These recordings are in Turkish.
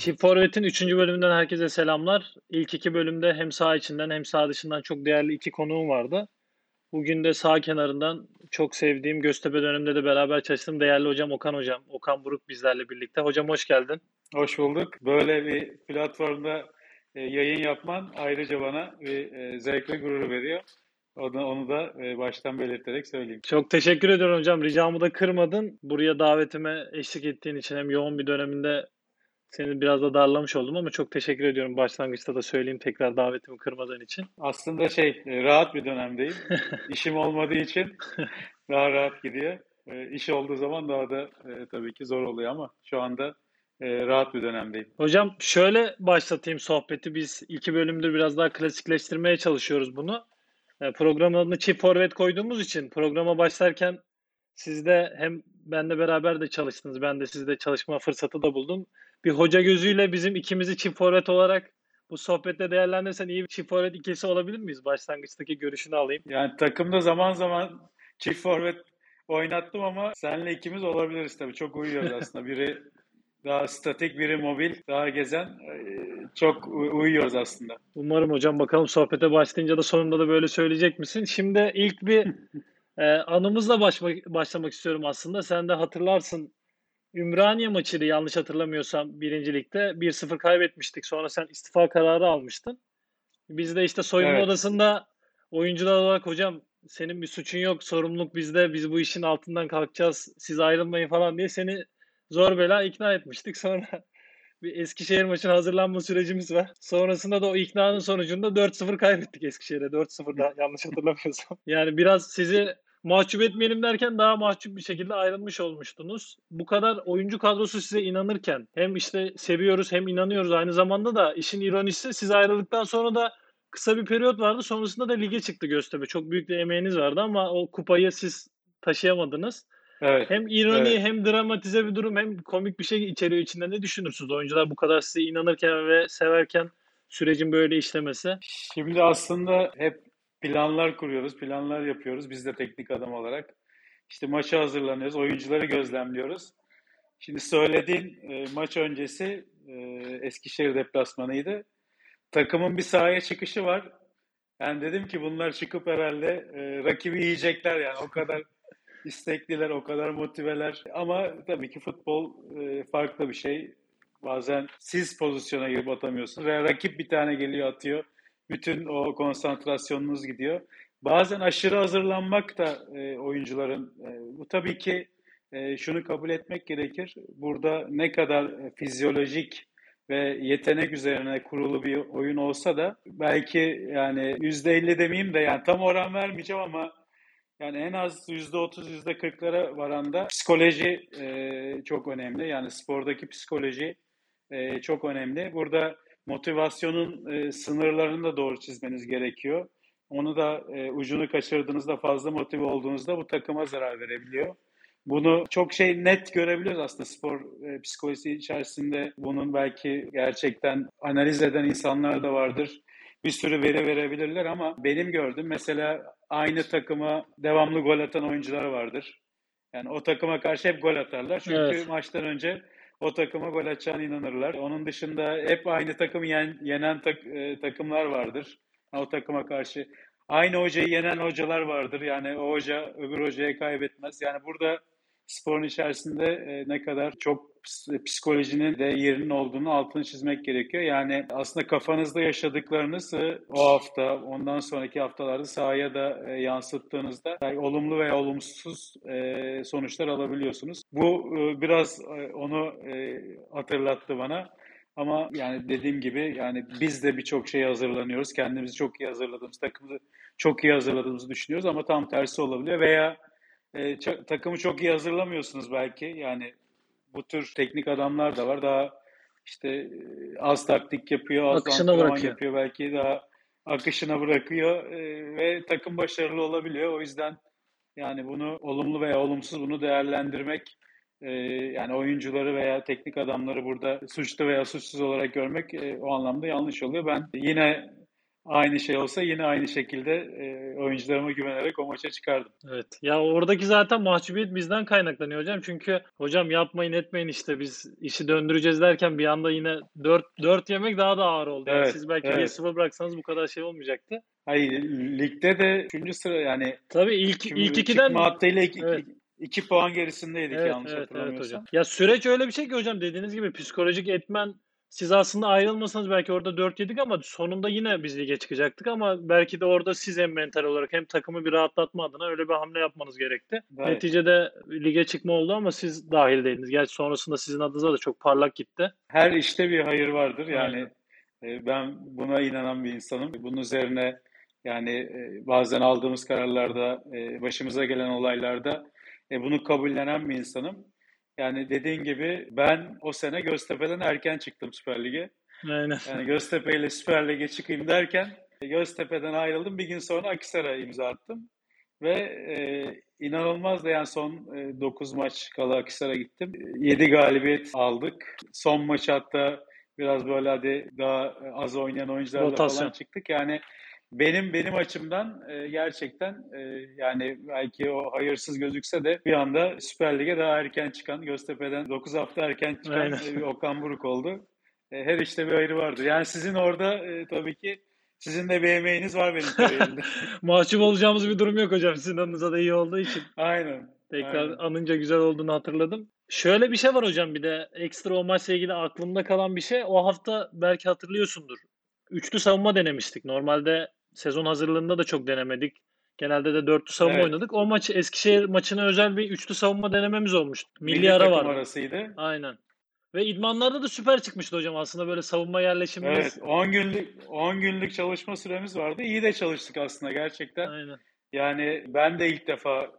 Çift Forvet'in 3. bölümünden herkese selamlar. İlk iki bölümde hem sağ içinden hem sağ dışından çok değerli iki konuğum vardı. Bugün de sağ kenarından çok sevdiğim Göztepe döneminde de beraber çalıştığım değerli hocam Okan hocam. Okan Buruk bizlerle birlikte. Hocam hoş geldin. Hoş bulduk. Böyle bir platformda e, yayın yapman ayrıca bana bir e, zevk ve gurur veriyor. Onu, onu da e, baştan belirterek söyleyeyim. Çok teşekkür ediyorum hocam. Ricamı da kırmadın. Buraya davetime eşlik ettiğin için hem yoğun bir döneminde seni biraz da darlamış oldum ama çok teşekkür ediyorum. Başlangıçta da söyleyeyim tekrar davetimi kırmadığın için. Aslında şey e, rahat bir dönemdeyim. İşim olmadığı için daha rahat gidiyor. E, iş olduğu zaman daha da e, tabii ki zor oluyor ama şu anda e, rahat bir dönemdeyim. Hocam şöyle başlatayım sohbeti. Biz iki bölümdür biraz daha klasikleştirmeye çalışıyoruz bunu. E, programın adını Çift Forvet koyduğumuz için programa başlarken siz de hem benle beraber de çalıştınız. Ben de sizde çalışma fırsatı da buldum. Bir hoca gözüyle bizim ikimizi çift forvet olarak bu sohbette değerlendirsen iyi bir çift forvet ikilisi olabilir miyiz? Başlangıçtaki görüşünü alayım. Yani takımda zaman zaman çift forvet oynattım ama senle ikimiz olabiliriz tabii. Çok uyuyoruz aslında. Biri daha statik, biri mobil, daha gezen. E, çok uyuyoruz aslında. Umarım hocam bakalım sohbete başlayınca da sonunda da böyle söyleyecek misin? Şimdi ilk bir e, anımızla baş, başlamak istiyorum aslında. Sen de hatırlarsın Ümraniye maçıydı yanlış hatırlamıyorsam birincilikte 1-0 kaybetmiştik. Sonra sen istifa kararı almıştın. Biz de işte soyunma evet. odasında oyuncular olarak hocam senin bir suçun yok, sorumluluk bizde, biz bu işin altından kalkacağız, siz ayrılmayın falan diye seni zor bela ikna etmiştik. Sonra bir Eskişehir maçına hazırlanma sürecimiz var. Sonrasında da o iknanın sonucunda 4-0 kaybettik Eskişehir'e. 4-0'da yanlış hatırlamıyorsam. Yani biraz sizi mahcup etmeyelim derken daha mahcup bir şekilde ayrılmış olmuştunuz. Bu kadar oyuncu kadrosu size inanırken hem işte seviyoruz hem inanıyoruz aynı zamanda da işin ironisi siz ayrıldıktan sonra da kısa bir periyot vardı. Sonrasında da lige çıktı Göztepe. Çok büyük bir emeğiniz vardı ama o kupayı siz taşıyamadınız. Evet. Hem ironi evet. hem dramatize bir durum hem komik bir şey içeriyor içinde. Ne düşünürsünüz? Oyuncular bu kadar size inanırken ve severken sürecin böyle işlemesi. Şimdi aslında hep planlar kuruyoruz, planlar yapıyoruz biz de teknik adam olarak. İşte maça hazırlanıyoruz, oyuncuları gözlemliyoruz. Şimdi söylediğin e, maç öncesi e, Eskişehir deplasmanıydı. Takımın bir sahaya çıkışı var. Ben dedim ki bunlar çıkıp herhalde e, rakibi yiyecekler yani o kadar istekliler, o kadar motiveler. Ama tabii ki futbol e, farklı bir şey. Bazen siz pozisyona girip atamıyorsunuz veya rakip bir tane geliyor atıyor bütün o konsantrasyonunuz gidiyor. Bazen aşırı hazırlanmak da e, oyuncuların e, bu tabii ki e, şunu kabul etmek gerekir. Burada ne kadar e, fizyolojik ve yetenek üzerine kurulu bir oyun olsa da belki yani yüzde elli demeyeyim de yani tam oran vermeyeceğim ama yani en az yüzde otuz yüzde kırklara varanda psikoloji e, çok önemli. Yani spordaki psikoloji e, çok önemli. Burada motivasyonun e, sınırlarını da doğru çizmeniz gerekiyor. Onu da e, ucunu kaçırdığınızda fazla motive olduğunuzda bu takıma zarar verebiliyor. Bunu çok şey net görebiliyoruz aslında spor e, psikolojisi içerisinde. Bunun belki gerçekten analiz eden insanlar da vardır. Bir sürü veri verebilirler ama benim gördüğüm mesela aynı takıma devamlı gol atan oyuncular vardır. Yani o takıma karşı hep gol atarlar. Çünkü evet. maçtan önce o takıma gol atacağına inanırlar. Onun dışında hep aynı takım yen, yenen tak, e, takımlar vardır. O takıma karşı. Aynı hocayı yenen hocalar vardır. Yani o hoca öbür hocaya kaybetmez. Yani burada sporun içerisinde e, ne kadar çok psikolojinin de yerinin olduğunu altını çizmek gerekiyor. Yani aslında kafanızda yaşadıklarınızı o hafta, ondan sonraki haftalarda sahaya da e, yansıttığınızda olumlu veya olumsuz e, sonuçlar alabiliyorsunuz. Bu e, biraz onu hatırlattı bana. Ama yani dediğim gibi yani biz de birçok şeye hazırlanıyoruz. Kendimizi çok iyi hazırladığımız, takımı çok iyi hazırladığımızı düşünüyoruz ama tam tersi olabiliyor veya e, takımı çok iyi hazırlamıyorsunuz belki. Yani bu tür teknik adamlar da var. Daha işte e, az taktik yapıyor, az akışına bırakıyor. yapıyor belki daha akışına bırakıyor e, ve takım başarılı olabiliyor. O yüzden yani bunu olumlu veya olumsuz bunu değerlendirmek e, yani oyuncuları veya teknik adamları burada suçlu veya suçsuz olarak görmek e, o anlamda yanlış oluyor. Ben yine aynı şey olsa yine aynı şekilde e, oyuncularıma güvenerek o maça çıkardım. Evet. Ya oradaki zaten mahcubiyet bizden kaynaklanıyor hocam. Çünkü hocam yapmayın etmeyin işte biz işi döndüreceğiz derken bir anda yine 4 4 yemek daha da ağır oldu. Yani Evet, siz belki evet. 1-0 bıraksanız bu kadar şey olmayacaktı. Hayır, ligde de 3. sıra yani Tabii ilk Şimdi ilk ikiden çıkma hattıyla 2 Evet. puan gerisindeydik Evet, yanlış evet, evet hatırlamıyorsam. hocam. Ya süreç öyle bir şey ki hocam dediğiniz gibi psikolojik etmen siz aslında ayrılmasanız belki orada 4 yedik ama sonunda yine biz lige çıkacaktık ama belki de orada siz hem mental olarak hem takımı bir rahatlatma adına öyle bir hamle yapmanız gerekti. Evet. Neticede lige çıkma oldu ama siz dahil değildiniz. Gerçi sonrasında sizin adınıza da çok parlak gitti. Her işte bir hayır vardır. Yani Aynen. ben buna inanan bir insanım. Bunun üzerine yani e, bazen aldığımız kararlarda, e, başımıza gelen olaylarda e, bunu kabullenen bir insanım. Yani dediğin gibi ben o sene Göztepe'den erken çıktım Süper Lig'e. Aynen. Yani Göztepe ile Süper Lig'e çıkayım derken Göztepe'den ayrıldım. Bir gün sonra Akhisar'a imza attım. Ve e, inanılmaz da yani son e, 9 maç kala Akhisar'a gittim. 7 galibiyet aldık. Son maç hatta biraz böyle hadi daha az oynayan oyuncularla Rotasyon. falan çıktık. Yani benim benim açımdan e, gerçekten e, yani belki o hayırsız gözükse de bir anda Süper Lig'e daha erken çıkan Göztepe'den 9 hafta erken çıkan Aynen. bir Okan Buruk oldu. E, her işte bir ayrı vardır. Yani sizin orada e, tabii ki sizin de bir emeğiniz var benim kariyerimde. Mahcup olacağımız bir durum yok hocam. Sizin adınıza da iyi olduğu için. Aynen. Tekrar Aynen. anınca güzel olduğunu hatırladım. Şöyle bir şey var hocam bir de ekstra o maçla ilgili aklımda kalan bir şey. O hafta belki hatırlıyorsundur. Üçlü savunma denemiştik. Normalde sezon hazırlığında da çok denemedik. Genelde de dörtlü savunma Evet. oynadık. O maç Eskişehir maçına özel bir üçlü savunma denememiz olmuştu. Milli, Milli ara vardı. arasıydı. Aynen. Ve idmanlarda da süper çıkmıştı hocam aslında böyle savunma yerleşimimiz. Evet, 10 günlük 10 günlük çalışma süremiz vardı. İyi de çalıştık aslında gerçekten. Aynen. Yani ben de ilk defa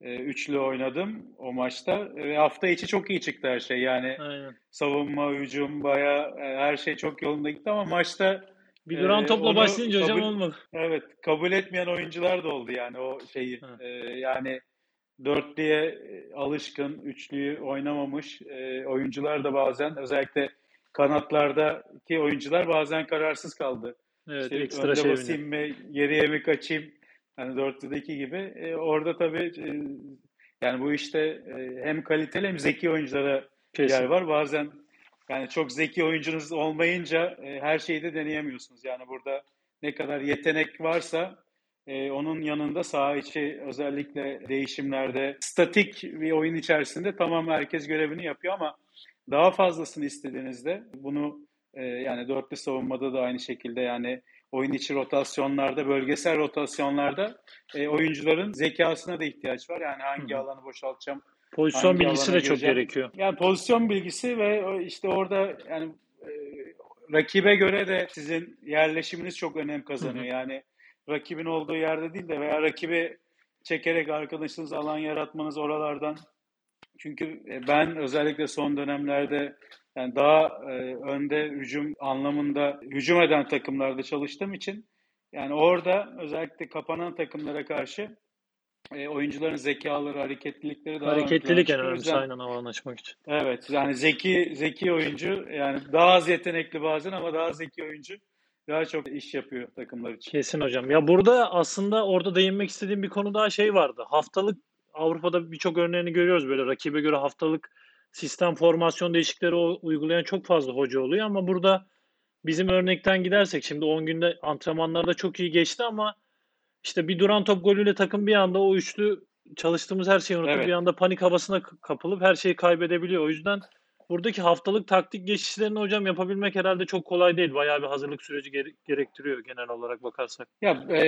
e, üçlü oynadım o maçta ve hafta içi çok iyi çıktı her şey. Yani Aynen. savunma, hücum bayağı e, her şey çok yolunda gitti ama maçta Bir duran Ee, topla başlayınca hocam kabul- olmadı. evet kabul etmeyen oyuncular da oldu yani o şeyi. Ha. E, yani dörtlüye e, alışkın, üçlüyü oynamamış e, oyuncular da bazen özellikle kanatlardaki oyuncular bazen kararsız kaldı. Evet İşte ekstra şey basayım mı, geriye mi kaçayım? Hani dörtlüdeki gibi. E, orada tabii e, yani bu işte e, hem kaliteli hem zeki oyunculara Kesin. yer var. Bazen yani çok zeki oyuncunuz olmayınca e, her şeyi de deneyemiyorsunuz. Yani burada ne kadar yetenek varsa e, onun yanında saha içi özellikle değişimlerde statik bir oyun içerisinde tamam herkes görevini yapıyor ama daha fazlasını istediğinizde bunu e, yani dörtlü savunmada da aynı şekilde yani oyun içi rotasyonlarda, bölgesel rotasyonlarda e, oyuncuların zekasına da ihtiyaç var. Yani hangi alanı boşaltacağım, Pozisyon hangi bilgisi de çok gireceğim? gerekiyor. Yani pozisyon bilgisi ve işte orada yani e, rakibe göre de sizin yerleşiminiz çok önem kazanıyor. Hı Yani rakibin olduğu yerde değil de veya rakibi çekerek arkadaşınız alan yaratmanız oralardan. Çünkü e, ben özellikle son dönemlerde yani daha e, önde hücum anlamında hücum eden takımlarda çalıştığım için yani orada özellikle kapanan takımlara karşı e, oyuncuların zekaları, hareketlilikleri daha Hareketlilik en önemlisi yüzden- aynen alan açmak için. Evet yani zeki zeki oyuncu yani daha az yetenekli bazen ama daha zeki oyuncu daha çok iş yapıyor takımlar için. Kesin hocam. Ya burada aslında orada değinmek istediğim bir konu daha şey vardı. Haftalık Avrupa'da birçok örneğini görüyoruz böyle rakibe göre haftalık sistem formasyon değişiklikleri o- uygulayan çok fazla hoca oluyor ama burada bizim örnekten gidersek şimdi 10 günde antrenmanlarda çok iyi geçti ama işte bir duran top golüyle takım bir anda o üçlü çalıştığımız her şeyi unutup Evet. bir anda panik havasına kapılıp her şeyi kaybedebiliyor. O yüzden buradaki haftalık taktik geçişlerini hocam yapabilmek herhalde çok kolay değil. Bayağı bir hazırlık süreci gere- gerektiriyor genel olarak bakarsak. Ya e,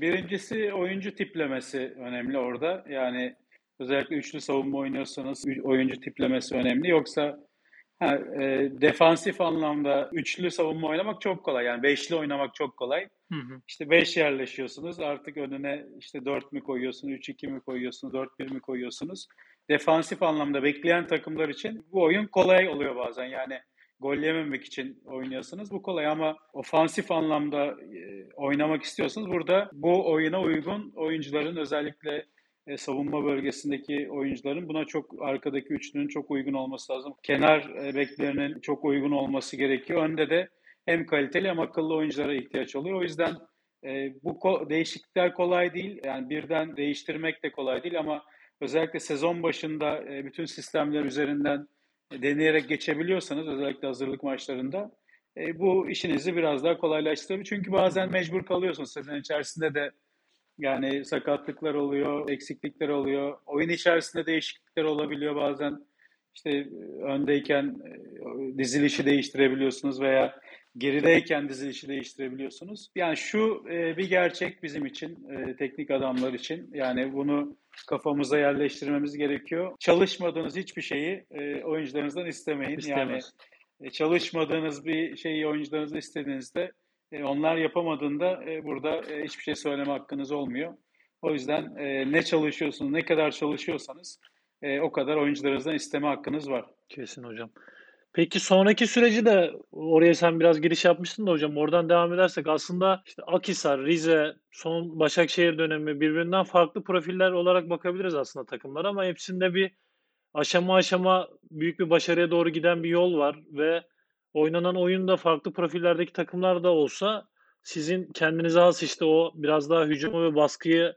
birincisi oyuncu tiplemesi önemli orada. Yani özellikle üçlü savunma oynuyorsanız oyuncu tiplemesi önemli. Yoksa ha, e, defansif anlamda üçlü savunma oynamak çok kolay. Yani beşli oynamak çok kolay. Hı hı. İşte 5 yerleşiyorsunuz. Artık önüne işte 4 mü koyuyorsunuz, 3-2 mi koyuyorsunuz, 4-1 mi koyuyorsunuz? Defansif anlamda bekleyen takımlar için bu oyun kolay oluyor bazen. Yani gol yememek için oynuyorsunuz. Bu kolay ama ofansif anlamda e, oynamak istiyorsanız burada bu oyuna uygun oyuncuların özellikle e, savunma bölgesindeki oyuncuların buna çok arkadaki üçlünün çok uygun olması lazım. Kenar e, beklerinin çok uygun olması gerekiyor. Önde de hem kaliteli hem akıllı oyunculara ihtiyaç oluyor. O yüzden e, bu ko- değişiklikler kolay değil. Yani birden değiştirmek de kolay değil ama özellikle sezon başında bütün sistemler üzerinden deneyerek geçebiliyorsanız özellikle hazırlık maçlarında bu işinizi biraz daha kolaylaştırır. Çünkü bazen mecbur kalıyorsunuz sezon içerisinde de yani sakatlıklar oluyor, eksiklikler oluyor. Oyun içerisinde değişiklikler olabiliyor bazen. İşte e, öndeyken e, dizilişi değiştirebiliyorsunuz veya gerideyken dizilişi değiştirebiliyorsunuz. Yani şu e, bir gerçek bizim için, teknik adamlar için. Yani bunu kafamıza yerleştirmemiz gerekiyor. Çalışmadığınız hiçbir şeyi oyuncularınızdan istemeyin. İstemez. Yani çalışmadığınız bir şeyi oyuncularınızdan istediğinizde onlar yapamadığında e, burada e, hiçbir şey söyleme hakkınız olmuyor. O yüzden ne çalışıyorsunuz, ne kadar çalışıyorsanız o kadar oyuncularınızdan isteme hakkınız var. Kesin hocam. Peki sonraki süreci de oraya sen biraz giriş yapmıştın da hocam oradan devam edersek aslında işte Akhisar, Rize, son Başakşehir dönemi birbirinden farklı profiller olarak bakabiliriz aslında takımlar ama hepsinde bir aşama aşama büyük bir başarıya doğru giden bir yol var ve oynanan oyunda farklı profillerdeki takımlar da olsa sizin kendinize has işte o biraz daha hücumu ve baskıyı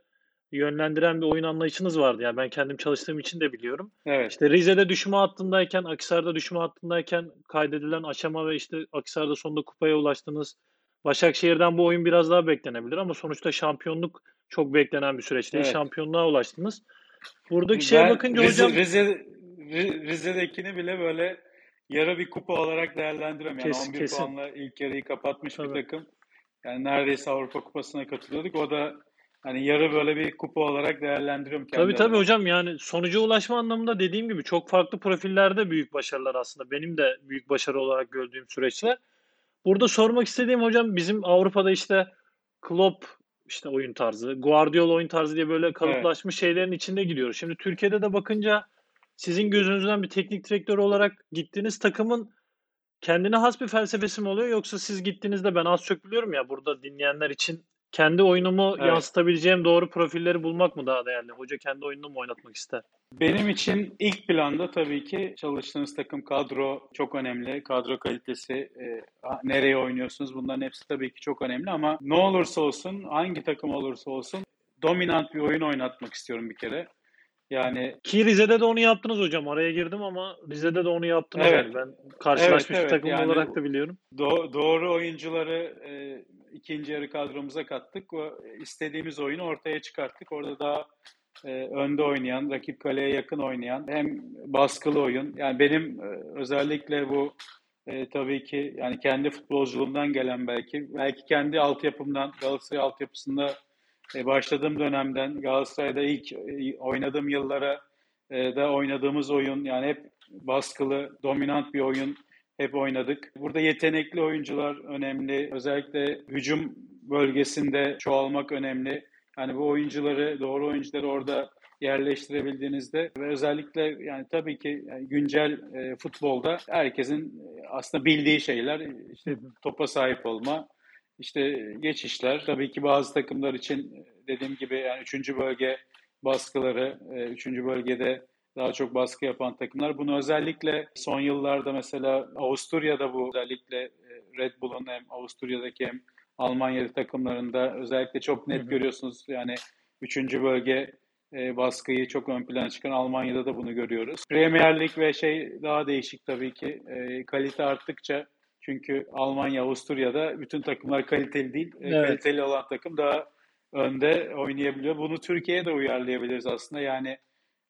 yönlendiren bir oyun anlayışınız vardı. Yani ben kendim çalıştığım için de biliyorum. Evet. İşte Rize'de düşme hattındayken, Akisar'da düşme hattındayken kaydedilen aşama ve işte Akisar'da sonunda kupaya ulaştınız. Başakşehir'den bu oyun biraz daha beklenebilir ama sonuçta şampiyonluk çok beklenen bir süreç değil. Evet. Şampiyonluğa ulaştınız. Buradaki şeye bakınca Rize, hocam... Rize, Rize'dekini bile böyle yarı bir kupa olarak değerlendiriyorum. Yani kesin, 11 kesin. puanla ilk yarıyı kapatmış Tabii. bir takım. Yani neredeyse Avrupa Kupası'na katılıyorduk. O da hani yarı böyle bir kupa olarak değerlendiriyorum. Tabii tabii hocam yani sonuca ulaşma anlamında dediğim gibi çok farklı profillerde büyük başarılar aslında. Benim de büyük başarı olarak gördüğüm süreçler. Burada sormak istediğim hocam bizim Avrupa'da işte Klopp işte oyun tarzı, Guardiola oyun tarzı diye böyle kalıplaşmış evet. şeylerin içinde gidiyoruz. Şimdi Türkiye'de de bakınca sizin gözünüzden bir teknik direktör olarak gittiğiniz takımın kendine has bir felsefesi mi oluyor yoksa siz gittiğinizde ben az çok biliyorum ya burada dinleyenler için kendi oyunumu evet. yansıtabileceğim doğru profilleri bulmak mı daha değerli? Hoca kendi oyununu mu oynatmak ister? Benim için ilk planda tabii ki çalıştığınız takım kadro çok önemli. Kadro kalitesi, e, nereye oynuyorsunuz bunların hepsi tabii ki çok önemli ama ne olursa olsun, hangi takım olursa olsun dominant bir oyun oynatmak istiyorum bir kere. Yani ki Rize'de de onu yaptınız hocam. Araya girdim ama Rize'de de onu yaptınız. Evet. Yani. Ben karşılaşmış evet, evet. takım yani olarak da biliyorum. Do- doğru oyuncuları e, ikinci yarı kadromuza kattık. O istediğimiz oyunu ortaya çıkarttık. Orada daha e, önde oynayan, rakip kaleye yakın oynayan, hem baskılı oyun. Yani benim e, özellikle bu e, tabii ki yani kendi futbolculuğumdan gelen belki, belki kendi altyapımdan, Galatasaray altyapısında başladığım dönemden Galatasaray'da ilk e, oynadığım yıllara e, da oynadığımız oyun yani hep baskılı, dominant bir oyun hep oynadık. Burada yetenekli oyuncular önemli. Özellikle hücum bölgesinde çoğalmak önemli. Yani bu oyuncuları, doğru oyuncuları orada yerleştirebildiğinizde ve özellikle yani tabii ki yani güncel e, futbolda herkesin aslında bildiği şeyler işte topa sahip olma, işte geçişler tabii ki bazı takımlar için dediğim gibi yani üçüncü bölge baskıları, e, üçüncü bölgede daha çok baskı yapan takımlar. Bunu özellikle son yıllarda mesela Avusturya'da bu özellikle e, Red Bull'un hem Avusturya'daki hem Almanya'da takımlarında özellikle çok net hı hı. görüyorsunuz. Yani üçüncü bölge e, baskıyı çok ön plana çıkan Almanya'da da bunu görüyoruz. Premier Lig ve şey daha değişik tabii ki. E, kalite arttıkça çünkü Almanya, Avusturya'da bütün takımlar kaliteli değil. E, evet. Kaliteli olan takım daha önde oynayabiliyor. Bunu Türkiye'ye de uyarlayabiliriz aslında. Yani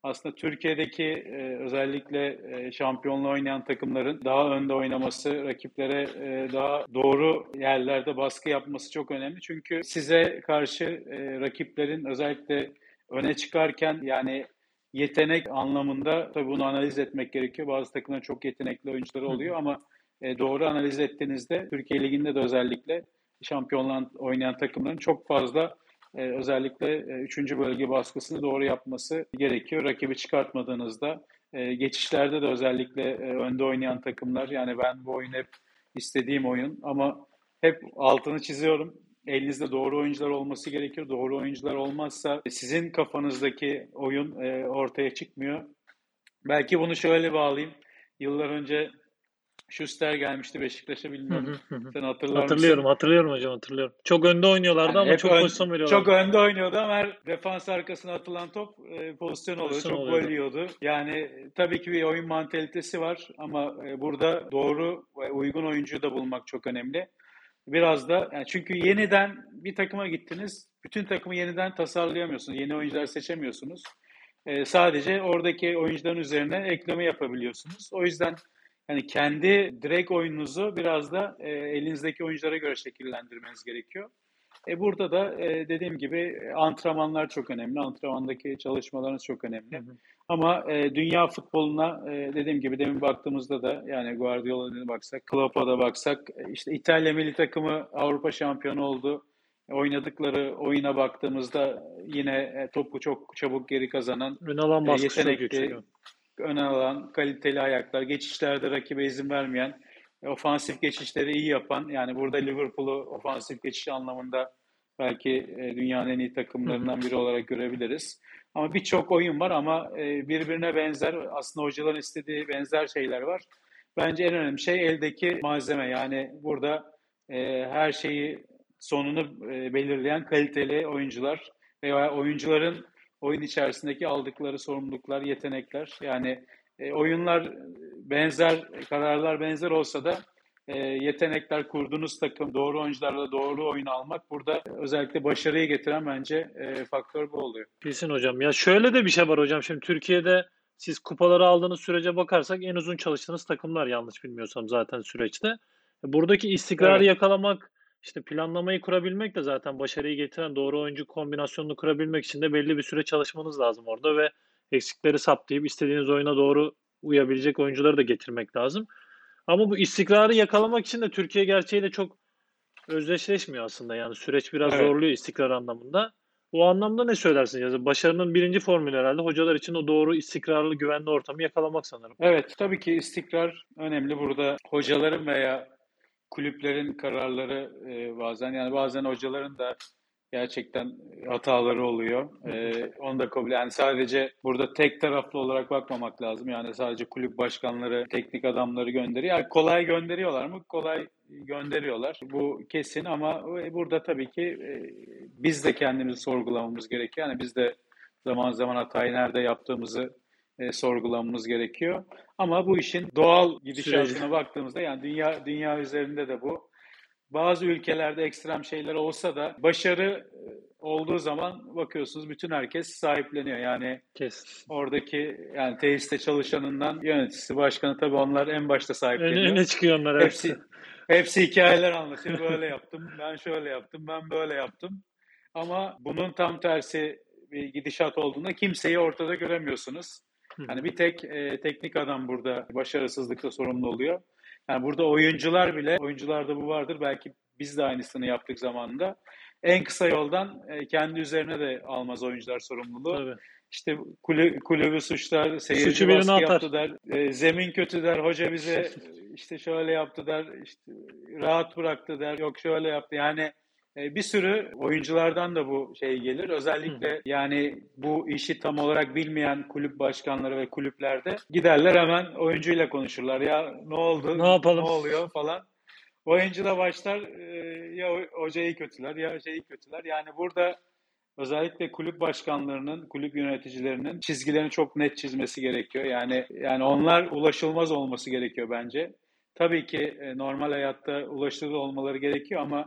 aslında Türkiye'deki e, özellikle e, şampiyonla oynayan takımların daha önde oynaması, rakiplere e, daha doğru yerlerde baskı yapması çok önemli. Çünkü size karşı e, rakiplerin özellikle öne çıkarken yani yetenek anlamında tabii bunu analiz etmek gerekiyor. Bazı takımların çok yetenekli oyuncuları oluyor ama e, doğru analiz ettiğinizde Türkiye Ligi'nde de özellikle şampiyonlar oynayan takımların çok fazla e, özellikle e, üçüncü bölge baskısını doğru yapması gerekiyor. Rakibi çıkartmadığınızda e, geçişlerde de özellikle e, önde oynayan takımlar yani ben bu oyun hep istediğim oyun ama hep altını çiziyorum. Elinizde doğru oyuncular olması gerekiyor. Doğru oyuncular olmazsa sizin kafanızdaki oyun e, ortaya çıkmıyor. Belki bunu şöyle bağlayayım. Yıllar önce Schuster gelmişti Beşiktaş'a bilmiyorum. Sen hatırlar Hatırlıyorum, mısın? hatırlıyorum hocam, hatırlıyorum. Çok önde oynuyorlardı Yani ama çok ön- pozisyon veriyorlardı. çok önde oynuyordu ama her defans arkasına atılan top e, pozisyon oluyor. Pozisyon Çok oluyordu. gol yiyordu. Yani e, tabii ki bir oyun mantalitesi var ama e, burada doğru ve uygun oyuncuyu da bulmak çok önemli. Biraz da yani çünkü yeniden bir takıma gittiniz. Bütün takımı yeniden tasarlayamıyorsunuz. Yeni oyuncular seçemiyorsunuz. E, sadece oradaki oyuncuların üzerine ekleme yapabiliyorsunuz. O yüzden yani kendi direkt oyununuzu biraz da e, elinizdeki oyunculara göre şekillendirmeniz gerekiyor. E burada da e, dediğim gibi e, antrenmanlar çok önemli. Antrenmandaki çalışmalarınız çok önemli. Hı hı. Ama e, dünya futboluna e, dediğim gibi demin baktığımızda da yani Guardiola'ya baksak, Klopp'a da baksak e, işte İtalya milli takımı Avrupa şampiyonu oldu. E, Oynadıkları oyuna baktığımızda yine topu çok çabuk geri kazanan, Ön alan e, yetenekli. Öne alan, kaliteli ayaklar, geçişlerde rakibe izin vermeyen, e, ofansif geçişleri iyi yapan, yani burada Liverpool'u ofansif geçiş anlamında belki e, dünyanın en iyi takımlarından biri olarak görebiliriz. Ama birçok oyun var ama e, birbirine benzer, aslında hocaların istediği benzer şeyler var. Bence en önemli şey eldeki malzeme. Yani burada her şeyi sonunu belirleyen kaliteli oyuncular veya oyuncuların oyun içerisindeki aldıkları sorumluluklar, yetenekler. Yani e, oyunlar benzer, kararlar benzer olsa da e, yetenekler kurduğunuz takım, doğru oyuncularla doğru oyunu almak burada özellikle başarıyı getiren bence e, faktör bu oluyor. Kesin hocam. Ya şöyle de bir şey var hocam. Şimdi Türkiye'de siz kupaları aldığınız sürece bakarsak en uzun çalıştığınız takımlar yanlış bilmiyorsam zaten süreçte. Buradaki istikrarı Evet. yakalamak, işte planlamayı kurabilmek de zaten başarıyı getiren doğru oyuncu kombinasyonunu kurabilmek için de belli bir süre çalışmanız lazım orada ve eksikleri saptayıp istediğiniz oyuna doğru uyabilecek oyuncuları da getirmek lazım. Ama bu istikrarı yakalamak için de Türkiye gerçeğiyle çok özdeşleşmiyor aslında. Yani süreç biraz Evet. zorluyor istikrar anlamında. O anlamda ne söylersin? Yani başarının birinci formülü herhalde hocalar için o doğru istikrarlı, güvenli ortamı yakalamak sanırım. Evet, tabii ki istikrar önemli. Burada hocaların veya kulüplerin kararları e, bazen yani bazen hocaların da gerçekten hataları oluyor. E, onu da kabul. Yani sadece burada tek taraflı olarak bakmamak lazım. Yani sadece kulüp başkanları, teknik adamları gönderiyor. Yani kolay gönderiyorlar mı? Kolay gönderiyorlar. Bu kesin ama burada tabii ki e, biz de kendimizi sorgulamamız gerekiyor. Yani biz de zaman zaman hatayı nerede yaptığımızı e, sorgulamamız gerekiyor. Ama bu işin doğal gidişatına baktığımızda yani dünya dünya üzerinde de bu. Bazı ülkelerde ekstrem şeyler olsa da başarı e, olduğu zaman bakıyorsunuz bütün herkes sahipleniyor. Yani Kesin. oradaki yani tesiste çalışanından yöneticisi, başkanı tabii onlar en başta Öne, sahipleniyor. öne çıkıyor onlar Hepsi hepsi hikayeler anlatıyor. Böyle yaptım, ben şöyle yaptım, ben böyle yaptım. Ama bunun tam tersi bir gidişat olduğunda kimseyi ortada göremiyorsunuz. Yani bir tek e, teknik adam burada başarısızlıkla sorumlu oluyor. Yani burada oyuncular bile, oyuncularda bu vardır. Belki biz de aynısını yaptık zamanında. En kısa yoldan e, kendi üzerine de almaz oyuncular sorumluluğu. Tabii. İşte kulü, kulübü suçlar, seyirci Suçu baskı atar. yaptı der, e, zemin kötü der, hoca bize işte şöyle yaptı der, işte rahat bıraktı der, yok şöyle yaptı. Yani bir sürü oyunculardan da bu şey gelir. Özellikle yani bu işi tam olarak bilmeyen kulüp başkanları ve kulüplerde giderler hemen oyuncuyla konuşurlar. Ya ne oldu? Ne yapalım? Ne oluyor falan. Oyuncu da başlar e, ya hocayı kötüler ya şeyi kötüler. Yani burada özellikle kulüp başkanlarının, kulüp yöneticilerinin çizgilerini çok net çizmesi gerekiyor. Yani yani onlar ulaşılmaz olması gerekiyor bence. Tabii ki e, normal hayatta ulaşılır olmaları gerekiyor ama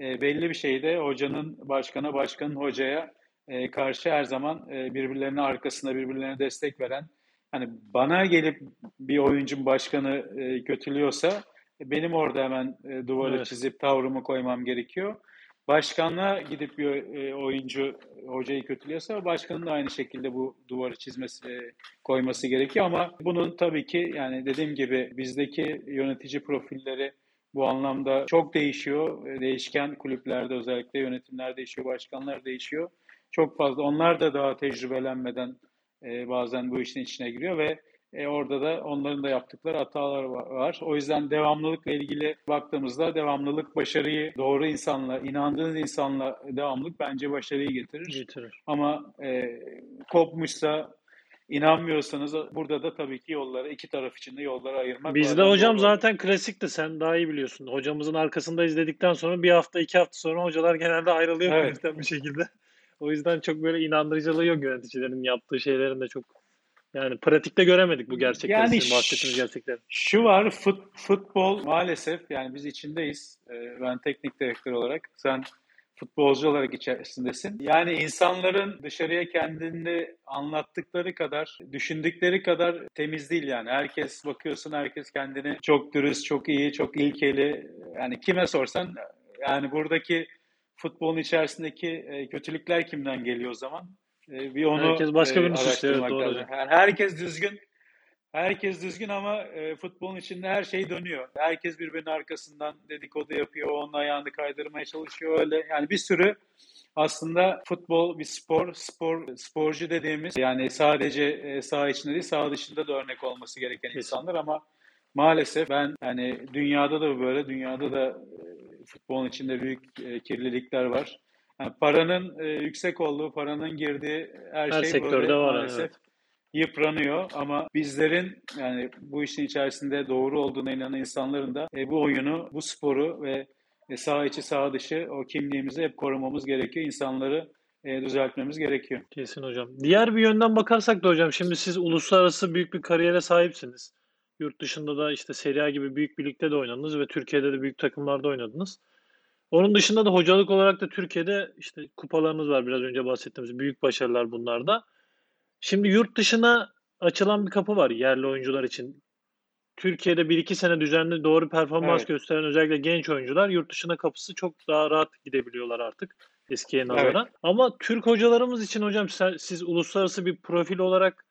e, belli bir şeyde hocanın başkana, başkanın hocaya e, karşı her zaman e, birbirlerinin arkasında birbirlerine destek veren hani bana gelip bir oyuncun başkanı e, kötülüyorsa benim orada hemen e, duvarı Evet. çizip tavrımı koymam gerekiyor. Başkanla gidip bir e, oyuncu hocayı kötülüyorsa başkanın da aynı şekilde bu duvarı çizmesi e, koyması gerekiyor ama bunun tabii ki yani dediğim gibi bizdeki yönetici profilleri bu anlamda çok değişiyor. E, Değişken kulüplerde özellikle yönetimler değişiyor, başkanlar değişiyor. Çok fazla onlar da daha tecrübelenmeden e, bazen bu işin içine giriyor ve e, orada da onların da yaptıkları hatalar va- var. O yüzden devamlılıkla ilgili baktığımızda devamlılık başarıyı doğru insanla, inandığınız insanla devamlılık bence başarıyı getirir. Getirir. Ama e, kopmuşsa inanmıyorsanız burada da tabii ki yolları iki taraf için de yolları ayırmak Bizde hocam doğru zaten klasikti. Sen daha iyi biliyorsun. Hocamızın arkasında izledikten sonra bir hafta iki hafta sonra hocalar genelde ayrılıyor Evet. bir şekilde. O yüzden çok böyle inandırıcılığı yok yöneticilerin yaptığı şeylerin de çok yani pratikte göremedik bu gerçekleri Yani bahsettiğiniz gerçekleri. Şu var fut, futbol maalesef yani biz içindeyiz. Ee, Ben teknik direktör olarak sen futbolcu olarak içerisindesin. Yani insanların dışarıya kendini anlattıkları kadar, düşündükleri kadar temiz değil yani. Herkes bakıyorsun herkes kendini çok dürüst, çok iyi, çok ilkeli. Yani kime sorsan yani buradaki futbolun içerisindeki e, kötülükler kimden geliyor o zaman? E, Bir onu Herkes başka e, birini suçluyor. Doğru. Yani herkes düzgün, Herkes düzgün ama e, futbolun içinde her şey dönüyor. Herkes birbirinin arkasından dedikodu yapıyor, onun ayağını kaydırmaya çalışıyor öyle. Yani bir sürü aslında futbol bir spor, spor sporcu dediğimiz yani sadece e, saha içinde değil saha dışında da örnek olması gereken insanlar ama maalesef ben yani dünyada da böyle dünyada da e, futbolun içinde büyük e, kirlilikler var. Yani paranın e, yüksek olduğu, paranın girdiği her, Her şey sektörde böyle var, maalesef evet. Yıpranıyor ama bizlerin yani bu işin içerisinde doğru olduğuna inanan insanların da e, bu oyunu, bu sporu ve e, saha içi saha dışı o kimliğimizi hep korumamız gerekiyor. İnsanları e, düzeltmemiz gerekiyor. Kesin hocam. Diğer bir yönden bakarsak da hocam şimdi siz uluslararası büyük bir kariyere sahipsiniz. Yurt dışında da işte Serie A gibi büyük bir ligde de oynadınız ve Türkiye'de de büyük takımlarda oynadınız. Onun dışında da hocalık olarak da Türkiye'de işte kupalarınız var biraz önce bahsettiğimiz büyük başarılar bunlar da. Şimdi yurt dışına açılan bir kapı var yerli oyuncular için. Türkiye'de 1-2 sene düzenli doğru performans Evet. gösteren özellikle genç oyuncular yurt dışına kapısı çok daha rahat gidebiliyorlar artık eskiye nazaran. Ama Türk hocalarımız için hocam sen- siz uluslararası bir profil olarak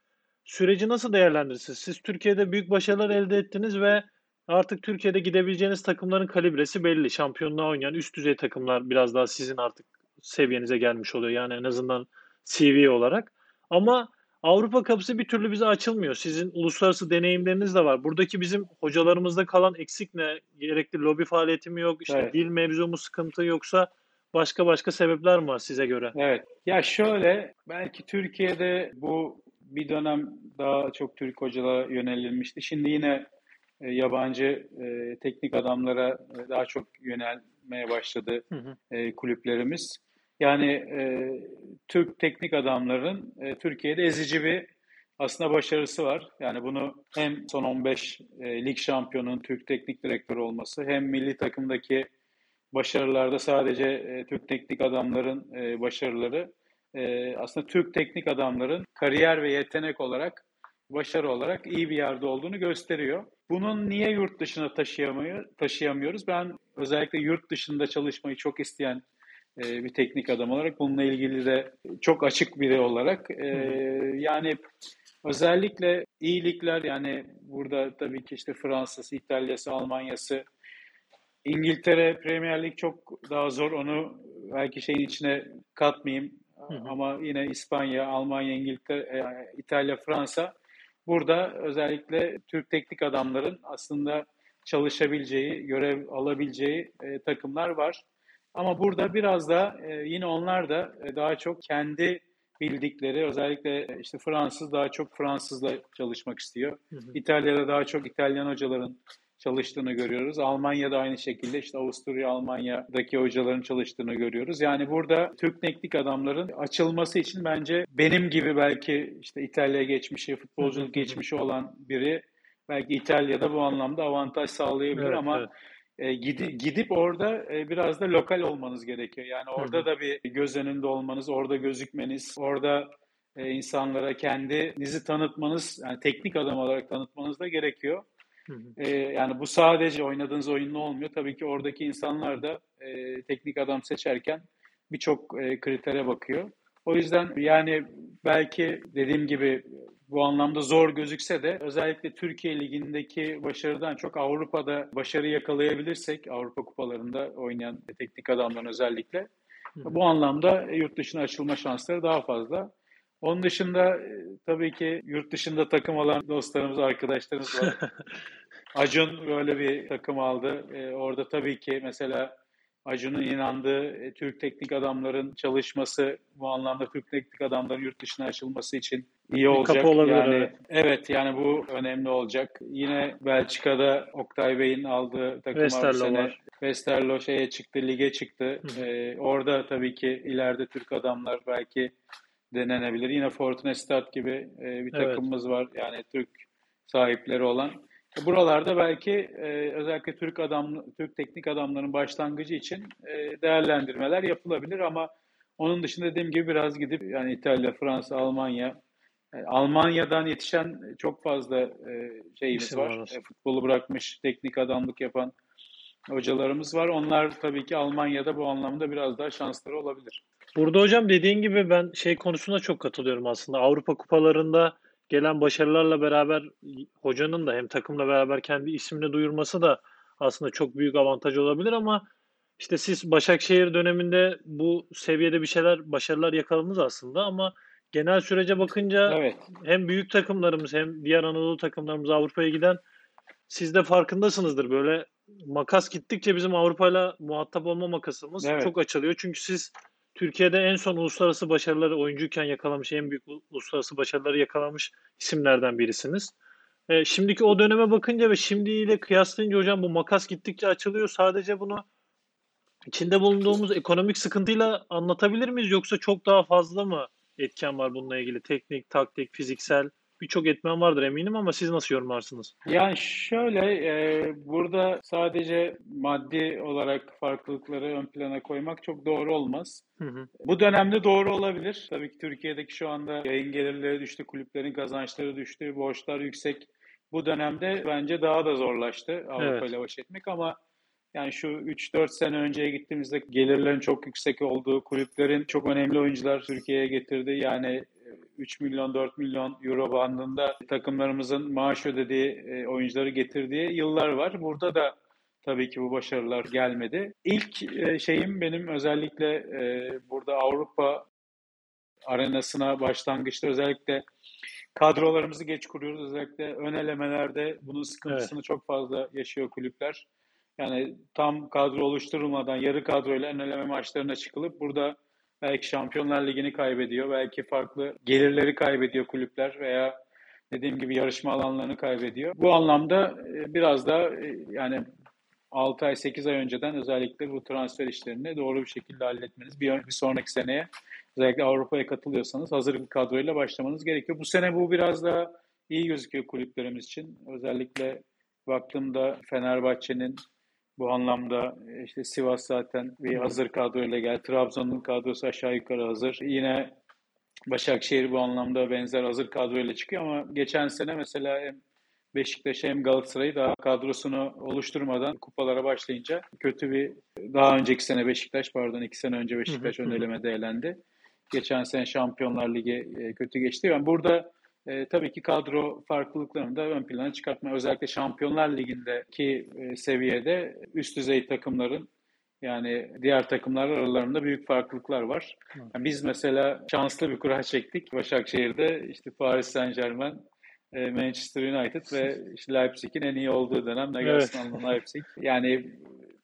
süreci nasıl değerlendirirsiniz? Siz Türkiye'de büyük başarılar elde ettiniz ve artık Türkiye'de gidebileceğiniz takımların kalibresi belli. Şampiyonluğa oynayan üst düzey takımlar biraz daha sizin artık seviyenize gelmiş oluyor. Yani en azından CV olarak. Ama Avrupa kapısı bir türlü bize açılmıyor. Sizin uluslararası deneyimleriniz de var. Buradaki bizim hocalarımızda kalan eksik ne? Gerekli lobi faaliyeti mi yok? İşte Evet. dil mevzu mu sıkıntı yoksa başka başka sebepler mi var size göre? Evet. Ya şöyle belki Türkiye'de bu bir dönem daha çok Türk hocalara yönelilmişti. Şimdi yine e, yabancı e, teknik adamlara e, daha çok yönelmeye başladı Hı hı. kulüplerimiz. Yani e, Türk teknik adamların e, Türkiye'de ezici bir aslında başarısı var. Yani bunu hem son 15 e, lig şampiyonunun Türk teknik direktörü olması hem milli takımdaki başarılarda sadece e, Türk teknik adamların e, başarıları e, aslında Türk teknik adamların kariyer ve yetenek olarak başarı olarak iyi bir yerde olduğunu gösteriyor. Bunun niye yurt dışına taşıyamıyor, taşıyamıyoruz? Ben özellikle yurt dışında çalışmayı çok isteyen e, bir teknik adam olarak bununla ilgili de çok açık biri olarak e, yani özellikle iyilikler yani burada tabii ki işte Fransa'sı, İtalya'sı, Almanya'sı İngiltere Premier Lig çok daha zor. Onu belki şeyin içine katmayayım. Hı hı. Ama yine İspanya, Almanya, İngiltere, e, İtalya, Fransa burada özellikle Türk teknik adamların aslında çalışabileceği, görev alabileceği e, takımlar var. Ama burada biraz da e, yine onlar da e, daha çok kendi bildikleri, özellikle e, işte Fransız daha çok Fransızla çalışmak istiyor. Hı hı. İtalya'da daha çok İtalyan hocaların çalıştığını görüyoruz. Almanya'da aynı şekilde işte Avusturya, Almanya'daki hocaların çalıştığını görüyoruz. Yani burada Türk teknik adamların açılması için bence benim gibi belki işte İtalya geçmişi, futbolculuk geçmişi olan biri belki İtalya'da bu anlamda avantaj sağlayabilir Evet, ama evet. E, gidi- gidip orada e, biraz da lokal olmanız gerekiyor. Yani orada da bir göz önünde olmanız, orada gözükmeniz, orada e, insanlara kendinizi tanıtmanız, yani teknik adam olarak tanıtmanız da gerekiyor. E, yani bu sadece oynadığınız oyunla olmuyor. Tabii ki oradaki insanlar da e, teknik adam seçerken birçok e, kritere bakıyor. O yüzden yani belki dediğim gibi bu anlamda zor gözükse de özellikle Türkiye Ligi'ndeki başarıdan çok Avrupa'da başarı yakalayabilirsek Avrupa kupalarında oynayan teknik adamların özellikle bu anlamda yurt dışına açılma şansları daha fazla. Onun dışında e, tabii ki yurt dışında takım olan dostlarımız, arkadaşlarımız var. Acun böyle bir takım aldı. E, orada tabii ki mesela Acun'un inandığı e, Türk teknik adamların çalışması, bu anlamda Türk teknik adamların yurt dışına açılması için iyi olacak. kapı olabilir, yani evet. evet yani bu önemli olacak. Yine Belçika'da Oktay Bey'in aldığı takım Westerlo sene var. Westerlo şeye çıktı, lige çıktı. Hı. Ee, orada tabii ki ileride Türk adamlar belki denenebilir. Yine Fortuna Sittard gibi e, bir Evet. takımımız var. Yani Türk sahipleri olan. E, Buralarda belki e, özellikle Türk adam Türk teknik adamların başlangıcı için e, değerlendirmeler yapılabilir ama onun dışında dediğim gibi biraz gidip yani İtalya, Fransa, Almanya yani Almanya'dan yetişen çok fazla e, şeyimiz İsim var. var. E, futbolu bırakmış, teknik adamlık yapan hocalarımız var. Onlar tabii ki Almanya'da bu anlamda biraz daha şansları olabilir. Burada hocam dediğin gibi ben şey konusunda çok katılıyorum aslında. Avrupa kupalarında gelen başarılarla beraber hocanın da hem takımla beraber kendi ismini duyurması da aslında çok büyük avantaj olabilir ama işte siz Başakşehir döneminde bu seviyede bir şeyler başarılar yakaladınız aslında ama genel sürece bakınca Evet. hem büyük takımlarımız hem diğer Anadolu takımlarımız Avrupa'ya giden siz de farkındasınızdır. Böyle makas gittikçe bizim Avrupa'yla muhatap olma makasımız Evet. çok açılıyor. Çünkü siz Türkiye'de en son uluslararası başarıları oyuncuyken yakalamış, en büyük uluslararası başarıları yakalamış isimlerden birisiniz. E, şimdiki o döneme bakınca ve şimdiyle kıyaslayınca hocam bu makas gittikçe açılıyor. Sadece bunu içinde bulunduğumuz ekonomik sıkıntıyla anlatabilir miyiz? Yoksa çok daha fazla mı etken var bununla ilgili? Teknik, taktik, fiziksel birçok etmen vardır eminim ama siz nasıl yorumlarsınız? Yani şöyle e, burada sadece maddi olarak farklılıkları ön plana koymak çok doğru olmaz. Hı hı. Bu dönemde doğru olabilir. Tabii ki Türkiye'deki şu anda yayın gelirleri düştü, kulüplerin kazançları düştü, borçlar yüksek. Bu dönemde bence daha da zorlaştı Avrupa Evet. ile baş etmek ama yani şu 3-4 sene önceye gittiğimizde gelirlerin çok yüksek olduğu, kulüplerin çok önemli oyuncular Türkiye'ye getirdi. Yani 3 milyon 4 milyon euro bandında takımlarımızın maaş ödediği e, oyuncuları getirdiği yıllar var. Burada da tabii ki bu başarılar gelmedi. İlk e, şeyim benim özellikle e, burada Avrupa arenasına başlangıçta özellikle kadrolarımızı geç kuruyoruz. Özellikle ön elemelerde bunun sıkıntısını çok fazla yaşıyor kulüpler. Yani tam kadro oluşturulmadan yarı kadroyla ön eleme maçlarına çıkılıp burada belki Şampiyonlar Ligi'ni kaybediyor. Belki farklı gelirleri kaybediyor kulüpler veya dediğim gibi yarışma alanlarını kaybediyor. Bu anlamda e, biraz da e, yani 6 ay 8 ay önceden özellikle bu transfer işlerini doğru bir şekilde halletmeniz bir, bir sonraki seneye özellikle Avrupa'ya katılıyorsanız hazır bir kadroyla başlamanız gerekiyor. Bu sene bu biraz daha iyi gözüküyor kulüplerimiz için. Özellikle baktığımda Fenerbahçe'nin bu anlamda e, işte Sivas zaten bir hazır kadroyla geldi. Trabzon'un kadrosu aşağı yukarı hazır. Yine Başakşehir bu anlamda benzer hazır kadroyla çıkıyor ama geçen sene mesela hem Beşiktaş hem Galatasaray'ı daha kadrosunu oluşturmadan kupalara başlayınca kötü bir daha önceki sene Beşiktaş pardon iki sene önce Beşiktaş ön elemede elendi. Geçen sene Şampiyonlar Ligi e, kötü geçti. Yani burada e, tabii ki kadro farklılıklarını da ön plana çıkartma. Özellikle Şampiyonlar Ligi'ndeki e, seviyede üst düzey takımların yani diğer takımlar aralarında büyük farklılıklar var. Yani biz mesela şanslı bir kura çektik Başakşehir'de. işte Paris Saint-Germain, e, Manchester United ve işte Leipzig'in en iyi olduğu dönem Nagelsmann'la Leipzig. Yani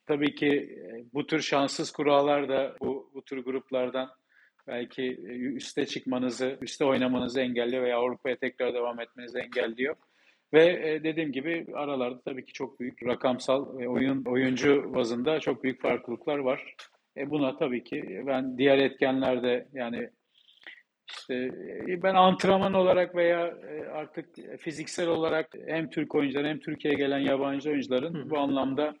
tabii ki e, bu tür şanssız kurallar da bu, bu tür gruplardan belki e, üste çıkmanızı, üste oynamanızı engelliyor veya Avrupa'ya tekrar devam etmenizi engelliyor. Ve e, dediğim gibi aralarda tabii ki çok büyük rakamsal ve oyun oyuncu bazında çok büyük farklılıklar var. E buna tabii ki ben diğer etkenlerde yani işte e, ben antrenman olarak veya e, artık fiziksel olarak hem Türk oyuncuların hem Türkiye'ye gelen yabancı oyuncuların Hı. bu anlamda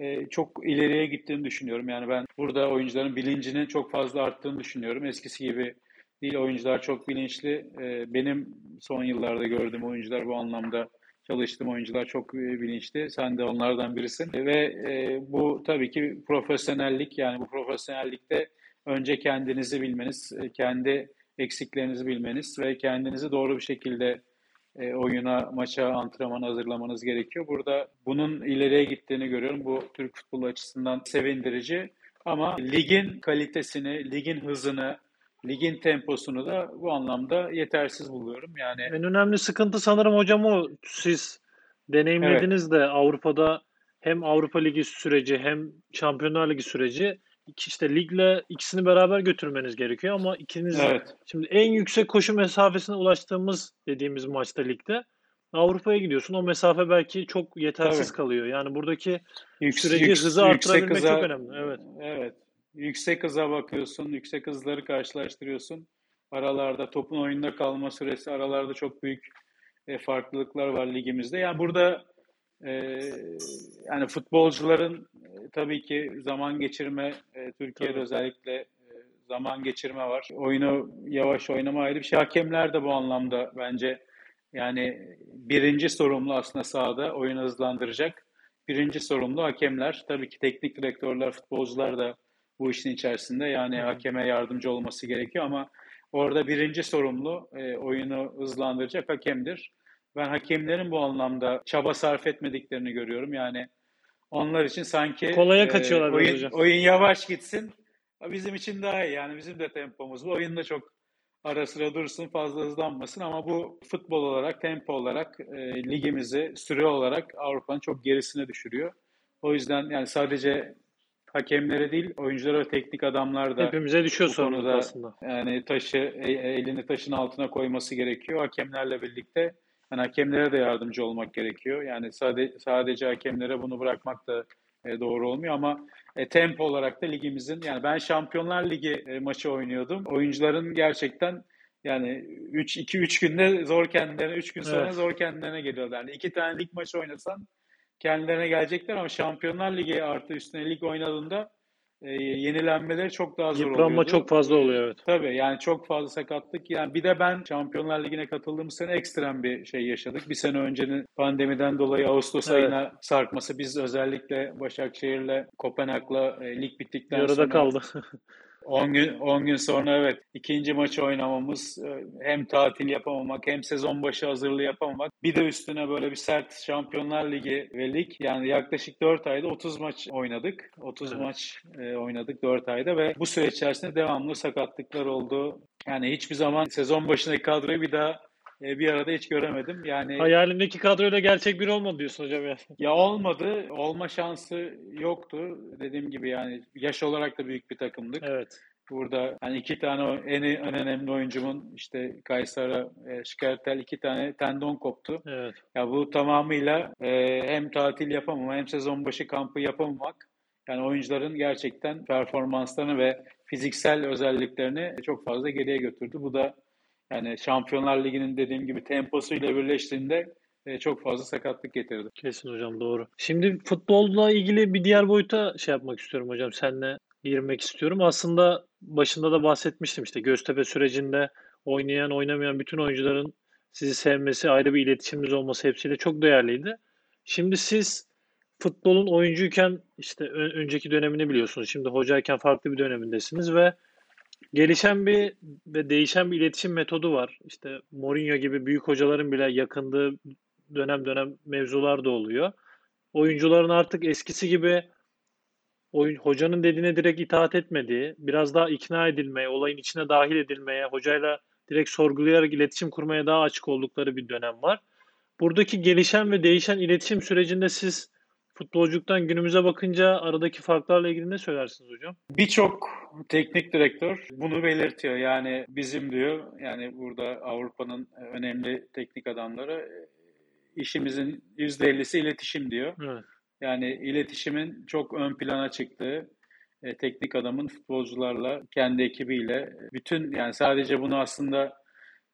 e, çok ileriye gittiğini düşünüyorum. Yani ben burada oyuncuların bilincinin çok fazla arttığını düşünüyorum. Eskisi gibi değil oyuncular çok bilinçli. E, benim son yıllarda gördüğüm oyuncular bu anlamda çalıştığım oyuncular çok e, bilinçli. Sen de onlardan birisin. Ve bu tabii ki profesyonellik yani bu profesyonellikte önce kendinizi bilmeniz, kendi eksiklerinizi bilmeniz ve kendinizi doğru bir şekilde e, oyuna, maça, antrenmana hazırlamanız gerekiyor. Burada bunun ileriye gittiğini görüyorum. Bu Türk futbolu açısından sevindirici. Ama ligin kalitesini, ligin hızını, ligin temposunu da bu anlamda yetersiz buluyorum. Yani En önemli sıkıntı sanırım hocam o. Siz deneyimlediniz de Avrupa'da hem Avrupa Ligi süreci hem Şampiyonlar Ligi süreci işte ligle ikisini beraber götürmeniz gerekiyor ama ikiniz Evet. şimdi en yüksek koşu mesafesine ulaştığımız dediğimiz maçta ligde Avrupa'ya gidiyorsun. O mesafe belki çok yetersiz Tabii. kalıyor. Yani buradaki Yüks- süreci yüks- hızı yüksek artırabilmek hıza- çok önemli. Evet. Evet. Yüksek hıza bakıyorsun, yüksek hızları karşılaştırıyorsun. Aralarda topun oyunda kalma süresi, aralarda çok büyük e, farklılıklar var ligimizde. Yani burada e, yani futbolcuların e, tabii ki zaman geçirme, e, Türkiye'de Tabii. özellikle e, zaman geçirme var. Oyunu yavaş oynama ayrı bir şey. Hakemler de bu anlamda bence yani birinci sorumlu aslında sahada oyunu hızlandıracak. Birinci sorumlu hakemler. Tabii ki teknik direktörler, futbolcular da bu işin içerisinde. Yani Hı hakeme yardımcı olması gerekiyor ama orada birinci sorumlu e, oyunu hızlandıracak hakemdir. Ben hakemlerin bu anlamda çaba sarf etmediklerini görüyorum. Yani onlar için sanki Kolaya e, kaçıyorlar biraz oyun, hocam. oyun yavaş gitsin. Bizim için daha iyi. Yani bizim de tempomuz bu. Oyunda çok ara sıra dursun, fazla hızlanmasın ama bu futbol olarak, tempo olarak e, ligimizi süre olarak Avrupa'nın çok gerisine düşürüyor. O yüzden yani sadece hakemlere değil, oyunculara ve teknik adamlar da Hepimize düşüyor sorumluluk aslında. yani taşı e- elini taşın altına koyması gerekiyor. Hakemlerle birlikte yani hakemlere de yardımcı olmak gerekiyor. Yani sadece sadece hakemlere bunu bırakmak da e, doğru olmuyor ama e, tempo olarak da ligimizin yani ben Şampiyonlar Ligi e, maçı oynuyordum. Oyuncuların gerçekten yani 3 2 3 günde zor kendilerine 3 gün sonra Evet. zor kendilerine geliyorlar. Yani iki tane lig maçı oynasan kendilerine gelecekler ama Şampiyonlar Ligi artı üstüne lig oynadığında e, yenilenmeleri çok daha zor Yıpranma oluyordu. çok fazla oluyor evet. Tabii yani çok fazla sakatlık. Yani bir de ben Şampiyonlar Ligi'ne katıldığım sene ekstrem bir şey yaşadık. Bir sene öncenin pandemiden dolayı Ağustos Evet. ayına sarkması. Biz özellikle Başakşehir'le, Kopenhag'la e, lig bittikten Yarıda sonra kaldı. 10 gün 10 gün sonra evet ikinci maçı oynamamız e, hem tatil yapamamak hem sezon başı hazırlığı yapamamak bir de üstüne böyle bir sert Şampiyonlar Ligi ve lig yani yaklaşık 4 ayda 30 maç oynadık. 30 Evet. maç e, oynadık 4 ayda ve bu süreç içerisinde devamlı sakatlıklar oldu. Yani hiçbir zaman sezon başındaki kadroyu bir daha e, bir arada hiç göremedim. Yani Hayalimdeki kadroyla gerçek bir olmadı diyorsun hocam ya. ya olmadı, olma şansı yoktu. Dediğim gibi yani yaş olarak da büyük bir takımdık. Evet. Burada hani iki tane en, en önemli oyuncumun işte Kaysara, e, Şikertel iki tane tendon koptu. Evet. Ya bu tamamıyla e, hem tatil yapamama hem sezon başı kampı yapamamak yani oyuncuların gerçekten performanslarını ve fiziksel özelliklerini çok fazla geriye götürdü. Bu da yani Şampiyonlar Ligi'nin dediğim gibi temposuyla birleştiğinde e, çok fazla sakatlık getirdi. Kesin hocam doğru. Şimdi futbolla ilgili bir diğer boyuta şey yapmak istiyorum hocam. Seninle girmek istiyorum. Aslında başında da bahsetmiştim işte Göztepe sürecinde oynayan oynamayan bütün oyuncuların sizi sevmesi, ayrı bir iletişimimiz olması hepsiyle çok değerliydi. Şimdi siz futbolun oyuncuyken işte önceki dönemini biliyorsunuz. Şimdi hocayken farklı bir dönemindesiniz ve gelişen bir ve değişen bir iletişim metodu var. İşte Mourinho gibi büyük hocaların bile yakındığı dönem dönem mevzular da oluyor. Oyuncuların artık eskisi gibi oyun, hocanın dediğine direkt itaat etmediği, biraz daha ikna edilmeye, olayın içine dahil edilmeye, hocayla direkt sorgulayarak iletişim kurmaya daha açık oldukları bir dönem var. Buradaki gelişen ve değişen iletişim sürecinde siz futbolculuktan günümüze bakınca aradaki farklarla ilgili ne söylersiniz hocam? Birçok teknik direktör bunu belirtiyor. Yani bizim diyor yani burada Avrupa'nın önemli teknik adamları e, işimizin %50'si iletişim diyor. Evet. Yani iletişimin çok ön plana çıktığı e, teknik adamın futbolcularla, kendi ekibiyle bütün yani sadece bunu aslında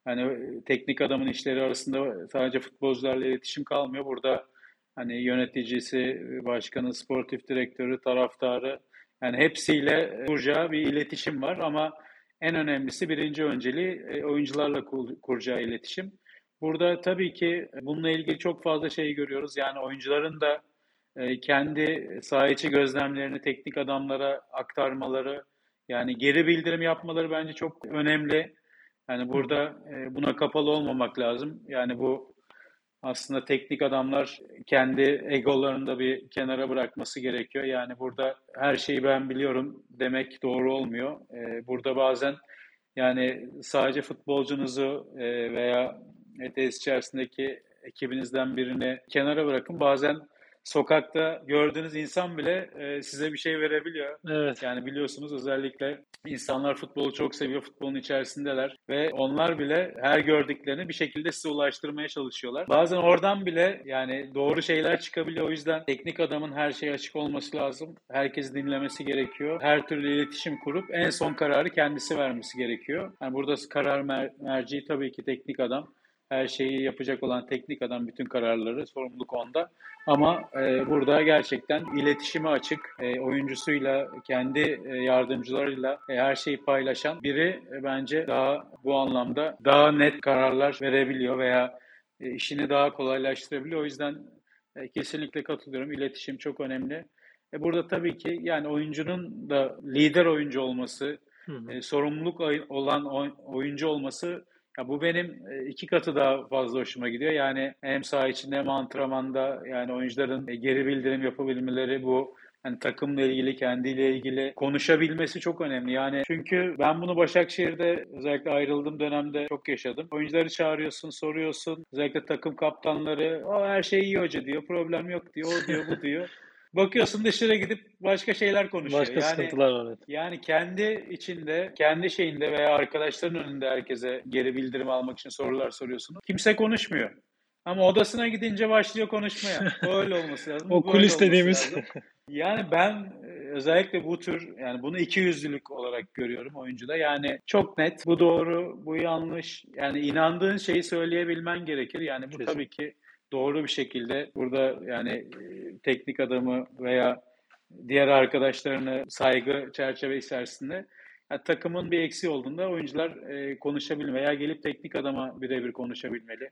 hani teknik adamın işleri arasında sadece futbolcularla iletişim kalmıyor. Burada hani yöneticisi, başkanı, sportif direktörü, taraftarı yani hepsiyle kuracağı bir iletişim var ama en önemlisi birinci önceliği e, oyuncularla kur- kuracağı iletişim. Burada tabii ki bununla ilgili çok fazla şey görüyoruz. Yani oyuncuların da e, kendi saha içi gözlemlerini teknik adamlara aktarmaları, yani geri bildirim yapmaları bence çok önemli. Yani burada e, buna kapalı olmamak lazım. Yani bu aslında teknik adamlar kendi egolarını da bir kenara bırakması gerekiyor. Yani burada her şeyi ben biliyorum demek doğru olmuyor. E, burada bazen yani sadece futbolcunuzu e, veya tesis içerisindeki ekibinizden birini kenara bırakın. Bazen sokakta gördüğünüz insan bile e, size bir şey verebiliyor. Evet. Yani biliyorsunuz özellikle insanlar futbolu çok seviyor, futbolun içerisindeler ve onlar bile her gördüklerini bir şekilde size ulaştırmaya çalışıyorlar. Bazen oradan bile yani doğru şeyler çıkabiliyor. O yüzden teknik adamın her şeye açık olması lazım. Herkes dinlemesi gerekiyor. Her türlü iletişim kurup en son kararı kendisi vermesi gerekiyor. Yani burada karar mer merci tabii ki teknik adam her şeyi yapacak olan teknik adam bütün kararları sorumluluk onda. Ama e, burada gerçekten iletişime açık, e, oyuncusuyla, kendi e, yardımcılarıyla e, her şeyi paylaşan biri e, bence daha bu anlamda daha net kararlar verebiliyor veya e, işini daha kolaylaştırabiliyor. O yüzden e, kesinlikle katılıyorum. İletişim çok önemli. E, burada tabii ki yani oyuncunun da lider oyuncu olması, Hı hı. e, sorumluluk olan oyuncu olması ya bu benim e, iki katı daha fazla hoşuma gidiyor. Yani hem saha içinde hem antrenmanda yani oyuncuların e, geri bildirim yapabilmeleri bu yani takımla ilgili, kendiyle ilgili konuşabilmesi çok önemli. Yani çünkü ben bunu Başakşehir'de özellikle ayrıldığım dönemde çok yaşadım. Oyuncuları çağırıyorsun, soruyorsun. Özellikle takım kaptanları, o her şey iyi hoca diyor, problem yok diyor, o diyor, bu diyor. Bakıyorsun dışarı gidip başka şeyler konuşuyor. Başka yani, sıkıntılar var. Evet. Yani kendi içinde, kendi şeyinde veya arkadaşların önünde herkese geri bildirim almak için sorular soruyorsunuz. Kimse konuşmuyor. Ama odasına gidince başlıyor konuşmaya. Öyle olması lazım. o kulis dediğimiz. Yani ben e, özellikle bu tür yani bunu iki yüzlülük olarak görüyorum oyuncuda. Yani çok net bu doğru, bu yanlış. Yani inandığın şeyi söyleyebilmen gerekir. Yani bu Kesin. tabii ki doğru bir şekilde burada yani e, teknik adamı veya diğer arkadaşlarını saygı çerçeve içerisinde yani takımın bir eksiği olduğunda oyuncular e, konuşabilmeli veya gelip teknik adama birebir konuşabilmeli.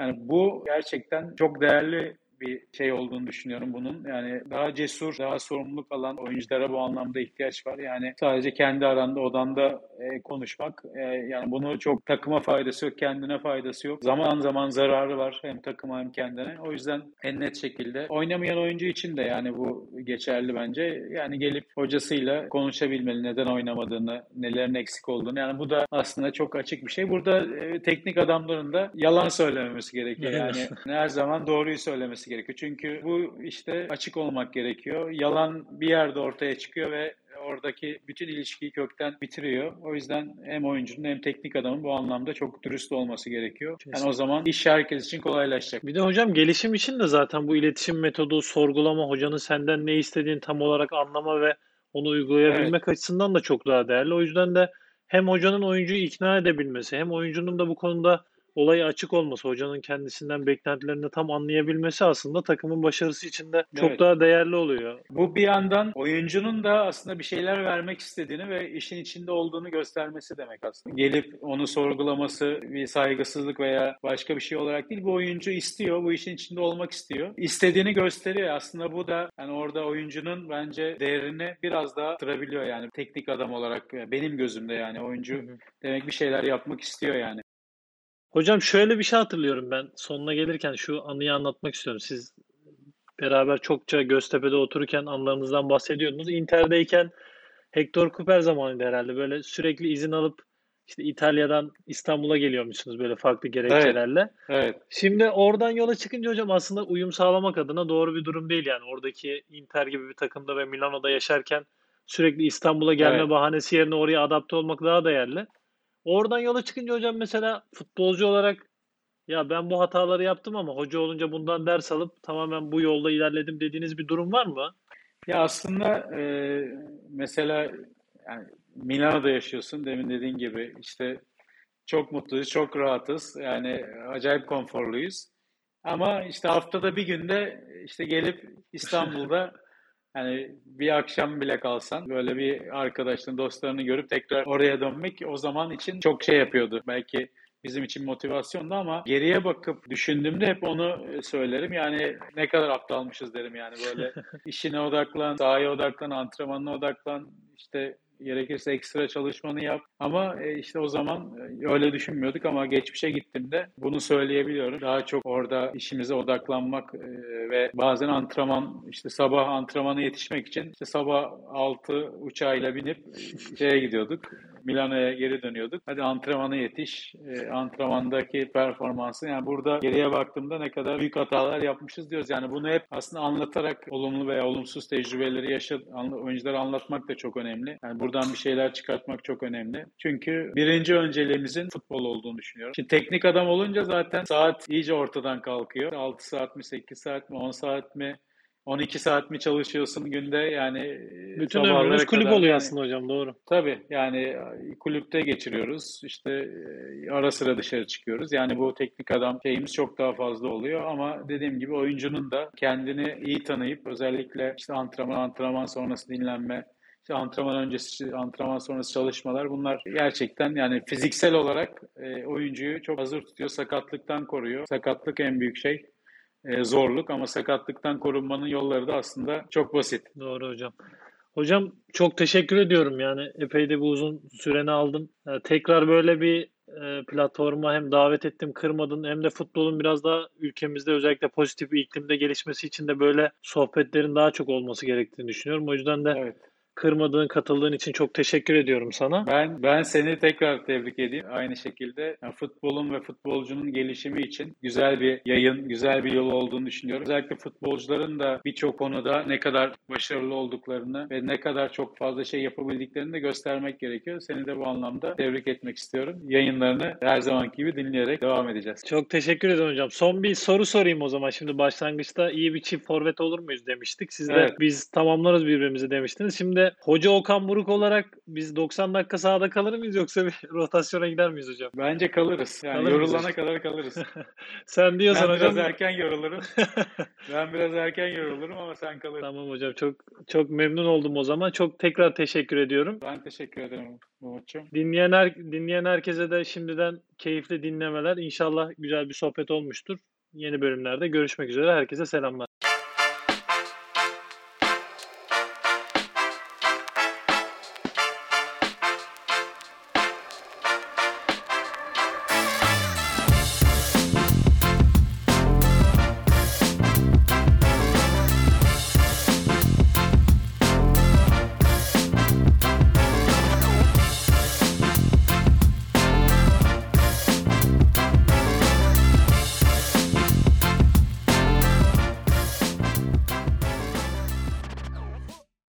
Yani bu gerçekten çok değerli bir şey olduğunu düşünüyorum bunun. Yani daha cesur, daha sorumluluk alan oyunculara bu anlamda ihtiyaç var. Yani sadece kendi aranda, odanda e, konuşmak. E, yani bunu çok takıma faydası yok, kendine faydası yok. Zaman zaman zararı var hem takıma hem kendine. O yüzden en net şekilde oynamayan oyuncu için de yani bu geçerli bence. Yani gelip hocasıyla konuşabilmeli neden oynamadığını, nelerin eksik olduğunu. Yani bu da aslında çok açık bir şey. Burada e, teknik adamların da yalan söylememesi gerekiyor. Yani her zaman doğruyu söylemesi gerekiyor. Çünkü bu işte açık olmak gerekiyor. Yalan bir yerde ortaya çıkıyor ve oradaki bütün ilişkiyi kökten bitiriyor. O yüzden hem oyuncunun hem teknik adamın bu anlamda çok dürüst olması gerekiyor. Yani o zaman iş herkes için kolaylaşacak. Bir de hocam gelişim için de zaten bu iletişim metodu, sorgulama, hocanın senden ne istediğini tam olarak anlama ve onu uygulayabilmek evet. açısından da çok daha değerli. O yüzden de hem hocanın oyuncuyu ikna edebilmesi hem oyuncunun da bu konuda olaya açık olması, hocanın kendisinden beklentilerini tam anlayabilmesi aslında takımın başarısı için de çok evet. daha değerli oluyor. Bu bir yandan oyuncunun da aslında bir şeyler vermek istediğini ve işin içinde olduğunu göstermesi demek aslında. Gelip onu sorgulaması bir saygısızlık veya başka bir şey olarak değil. Bu oyuncu istiyor, bu işin içinde olmak istiyor. İstediğini gösteriyor. Aslında bu da yani orada oyuncunun bence değerini biraz daha arttırabiliyor yani teknik adam olarak benim gözümde yani oyuncu demek bir şeyler yapmak istiyor yani. Hocam şöyle bir şey hatırlıyorum ben. Sonuna gelirken şu anıyı anlatmak istiyorum. Siz beraber çokça Göztepe'de otururken anılarınızdan bahsediyordunuz. Inter'deyken Hector Cooper zamanıydı herhalde. Böyle sürekli izin alıp işte İtalya'dan İstanbul'a geliyormuşsunuz böyle farklı gerekçelerle. Evet, evet. Şimdi oradan yola çıkınca hocam aslında uyum sağlamak adına doğru bir durum değil yani. Oradaki Inter gibi bir takımda ve Milano'da yaşarken sürekli İstanbul'a gelme evet. bahanesi yerine oraya adapte olmak daha değerli. Oradan yola çıkınca hocam mesela futbolcu olarak ya ben bu hataları yaptım ama hoca olunca bundan ders alıp tamamen bu yolda ilerledim dediğiniz bir durum var mı? Ya aslında e, mesela yani Milano'da yaşıyorsun demin dediğin gibi işte çok mutluyuz, çok rahatız. Yani acayip konforluyuz. Ama işte haftada bir günde işte gelip İstanbul'da yani bir akşam bile kalsan böyle bir arkadaşını, dostlarını görüp tekrar oraya dönmek o zaman için çok şey yapıyordu. Belki bizim için motivasyondu ama geriye bakıp düşündüğümde hep onu söylerim. Yani ne kadar aptalmışız derim yani böyle işine odaklan, sahaya odaklan, antrenmanına odaklan, işte gerekirse ekstra çalışmanı yap. Ama e, işte o zaman e, öyle düşünmüyorduk ama geçmişe gittiğimde bunu söyleyebiliyorum. Daha çok orada işimize odaklanmak e, ve bazen antrenman işte sabah antrenmana yetişmek için işte sabah 6 uçağıyla binip şeye gidiyorduk. Milano'ya geri dönüyorduk. Hadi antrenmana yetiş. E, antrenmandaki performansı yani burada geriye baktığımda ne kadar büyük hatalar yapmışız diyoruz. Yani bunu hep aslında anlatarak olumlu veya olumsuz tecrübeleri yaşa, oyunculara anlatmak da çok önemli. Yani buradan bir şeyler çıkartmak çok önemli. Çünkü birinci önceliğimizin futbol olduğunu düşünüyorum. Şimdi teknik adam olunca zaten saat iyice ortadan kalkıyor. 6 saat mi, 8 saat mi, 10 saat mi 12 saat mi çalışıyorsun günde yani e, Bütün ömrümüz kulüp kadar oluyor yani- aslında hocam doğru. Tabii yani kulüpte geçiriyoruz. İşte e, ara sıra dışarı çıkıyoruz. Yani bu teknik adam şeyimiz çok daha fazla oluyor ama dediğim gibi oyuncunun da kendini iyi tanıyıp özellikle işte antrenman, antrenman sonrası dinlenme, işte antrenman öncesi, antrenman sonrası çalışmalar bunlar gerçekten yani fiziksel olarak e, oyuncuyu çok hazır tutuyor. Sakatlıktan koruyor. Sakatlık en büyük şey. E, zorluk ama sakatlıktan korunmanın yolları da aslında çok basit. Doğru hocam. Hocam çok teşekkür ediyorum yani epey de bir uzun süreni aldın. Ee, tekrar böyle bir e, platforma hem davet ettim kırmadın hem de futbolun biraz daha ülkemizde özellikle pozitif bir iklimde gelişmesi için de böyle sohbetlerin daha çok olması gerektiğini düşünüyorum. O yüzden de Evet. Kırmadığın, katıldığın için çok teşekkür ediyorum sana. Ben ben seni tekrar tebrik edeyim. Aynı şekilde yani futbolun ve futbolcunun gelişimi için güzel bir yayın, güzel bir yol olduğunu düşünüyorum. Özellikle futbolcuların da birçok konuda ne kadar başarılı olduklarını ve ne kadar çok fazla şey yapabildiklerini de göstermek gerekiyor. Seni de bu anlamda tebrik etmek istiyorum. Yayınlarını her zamanki gibi dinleyerek devam edeceğiz. Çok teşekkür ederim hocam. Son bir soru sorayım o zaman. Şimdi başlangıçta iyi bir çift forvet olur muyuz demiştik. Siz de Evet. biz tamamlarız birbirimizi demiştiniz. Şimdi hoca Okan Buruk olarak biz 90 dakika sahada kalır mıyız yoksa bir rotasyona gider miyiz hocam? Bence kalırız. Yani Kalır yorulana hocam? kadar kalırız. Sen diyorsan Ben biraz hocam. erken yorulurum. Ben biraz erken yorulurum ama sen kalırsın. Tamam hocam çok çok memnun oldum o zaman. Çok tekrar teşekkür ediyorum. Ben teşekkür ederim Umut'cum. Dinleyen her, dinleyen herkese de şimdiden keyifli dinlemeler. İnşallah güzel bir sohbet olmuştur. Yeni bölümlerde görüşmek üzere. Herkese selamlar.